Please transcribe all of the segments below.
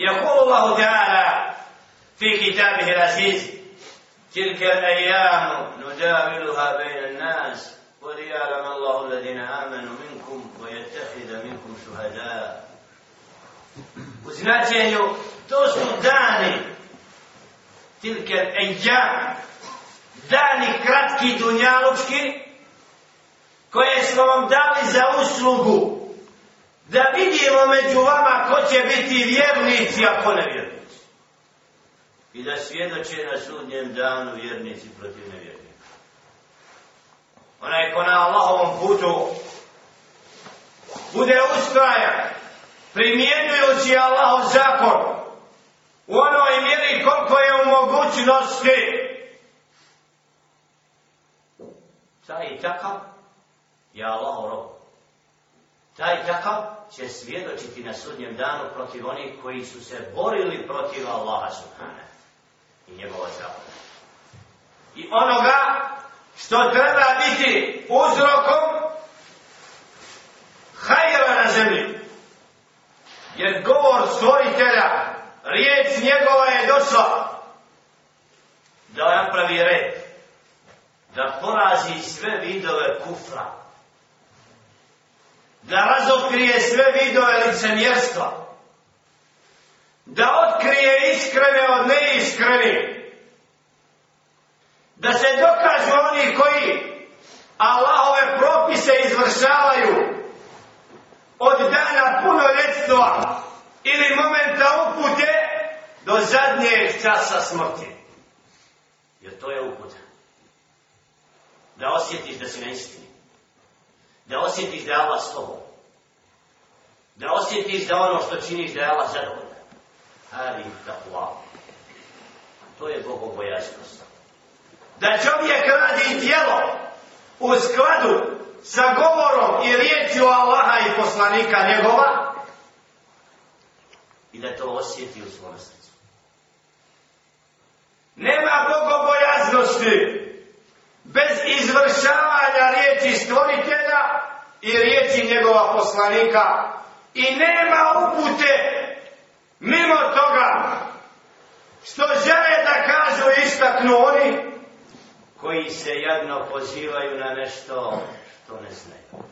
يقول الله تعالى في كتابه العزيز تلك الأيام نجاملها بين الناس وليعلم الله الذين آمنوا منكم ويتخذ منكم شهداء وزناتي توسو داني تلك الأيام داني كراتكي دنيا لبشكي كويس ومدالي زاوس لبو da vidimo među vama ko će biti vjernici, a ko nevjernici. I da svjedoče na sudnjem danu vjernici protiv nevjernika. Onaj ko na Allahovom putu bude ustrajan, primjenjujući Allahov zakon, u onoj mjeri koliko je u mogućnosti, taj i takav je Allahov rok taj takav će svjedočiti na sudnjem danu protiv onih koji su se borili protiv Allaha Subhane i njegova zavoda. I onoga što treba biti uzrokom hajera na zemlji. Jer govor stvoritelja, riječ njegova je došla da napravi red, da porazi sve vidove kufra, da razokrije sve vidove licemjerstva, da otkrije iskrene od neiskrene, da se dokažu oni koji Allahove propise izvršavaju od dana punoljetstva ili momenta upute do zadnjeg časa smrti. Jer to je uput. Da osjetiš da si na istini da osjetiš da je Allah s tobom. Da osjetiš da ono što činiš da je Allah zadovoljna. Ali takva. To je bogobojaznost. Da čovjek radi tijelo u skladu sa govorom i riječju Allaha i poslanika njegova i da to osjeti u svom srcu. Nema bogobojaznosti bez izvršavanja riječi stvoritelja i riječi njegova poslanika i nema upute mimo toga što žele da kažu istaknu oni koji se jadno pozivaju na nešto što ne znaju.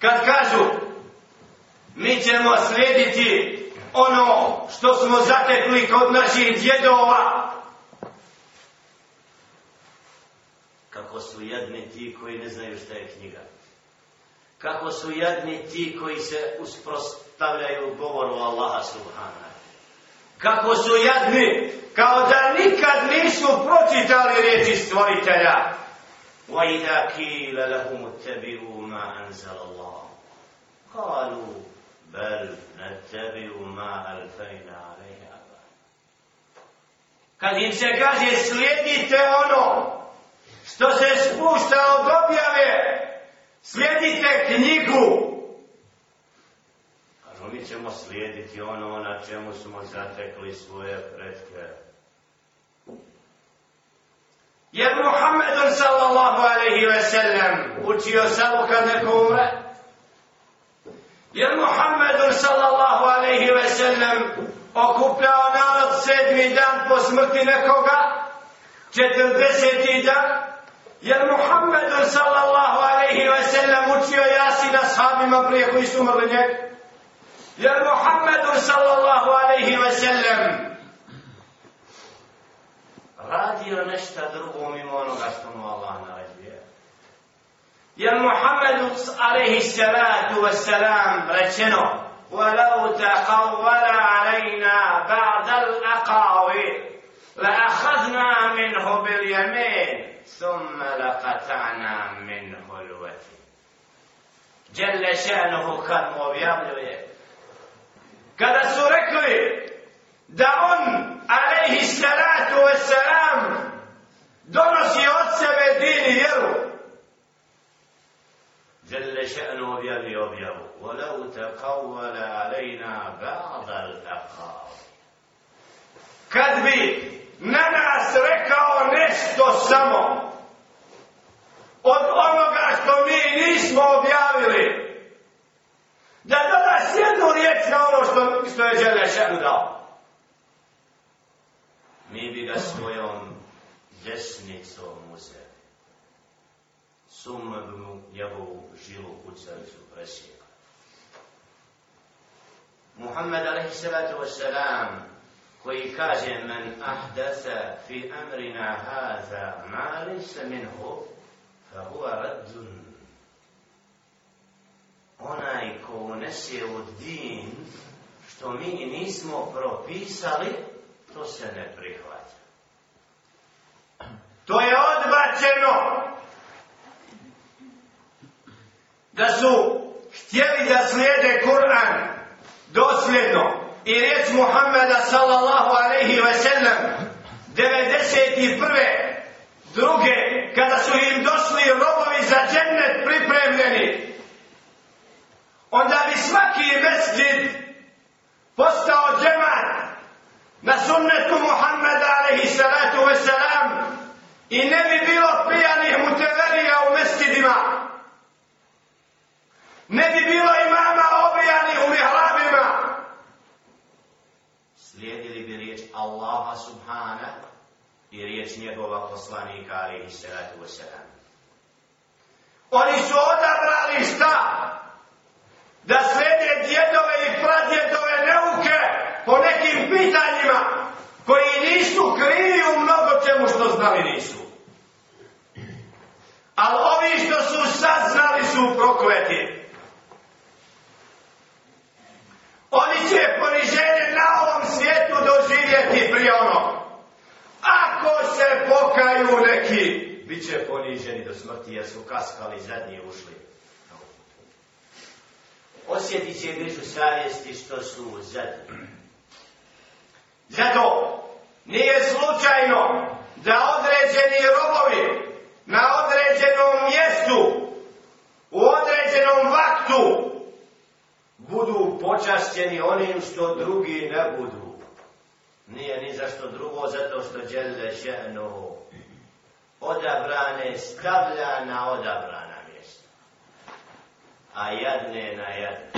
Kad kažu mi ćemo slijediti ono što smo zatekli kod naših djedova, kako su jedni ti koji ne znaju šta je knjiga. Kako su jedni ti koji se usprostavljaju govoru Allaha subhana. Kako su jedni, kao da nikad nisu pročitali riječi stvoritelja. وَإِذَا كِيلَ لَهُمُ تَبِعُوا مَا أَنْزَلَ اللَّهُ قَالُوا بَلْ نَتَبِعُوا مَا أَلْفَيْنَا عَلَيْهَا Kad im se kaže slijedite ono što se spušta od objave, slijedite knjigu. Kažu, mi ćemo slijediti ono na čemu smo zatekli svoje predke. Jer Muhammed sallallahu alaihi ve sellem učio samo kad neko umre. Jer Muhammed sallallahu alaihi ve sellem okupljao narod sedmi dan po smrti nekoga, četrdeseti dan, Jer Muhammed sallallahu alaihi wa sallam učio jasin ashabima prije koji su umrli njeg. Jer Muhammed sallallahu alaihi wa sallam radio nešto drugo mimo onoga što mu Allah naredio. Jer Muhammed alaihi salatu wa sallam rečeno ولو تقول علينا بعد الأقاويل لأخذنا منه باليمين ثم لقطعنا منه الوتي جل شأنه كان مبيابلي كذا سوركلي داون عليه الصلاة والسلام دونس أتسى بالدين يرو جل شأنه بيابلي وبيابو ولو تقول علينا بعض الأقارب كذبي na nas rekao nešto samo od onoga što mi nismo objavili da dodaš jednu riječ na ono što, što je žele šenu dao mi bi ga svojom desnicom uzeli sumrnu njegovu žilu u crcu presjeka Muhammed alaihi salatu wassalam koji kaže men ahdasa fi amrina haza ma lisa minhu fa huwa raddun onaj ko unese u din što mi nismo propisali to se ne prihvaća to je odbačeno da su htjeli da slijede Kur'an dosljedno i riječ Muhammeda sallallahu alaihi ve sellem 91. druge kada su im došli robovi za džennet pripremljeni onda bi svaki mesjid postao džemat na sunnetu Muhammeda alaihi salatu ve selam i ne bi bilo prijanih muteverija u mesjidima ne bi bilo im Kur'ana i riječ njegova poslanika, ali i sredatu u sredan. Oni su odabrali šta? Da slede djedove i pradjedove neuke po nekim pitanjima koji nisu krivi u mnogo čemu što znali nisu. Ali ovi što su sad znali su prokleti. Oni će poniženje na ovom svijetu pokaju neki, bit će poniženi do smrti, jer su kaskali zadnji ušli. Osjetit će grižu savjesti što su zadnji. Zato nije slučajno da određeni robovi na određenom mjestu, u određenom vaktu, budu počašćeni onim što drugi ne budu nije ni zašto drugo, zato što djelje še'nuhu. Odabrane stavlja na odabrana mjesta. A jadne na jadne.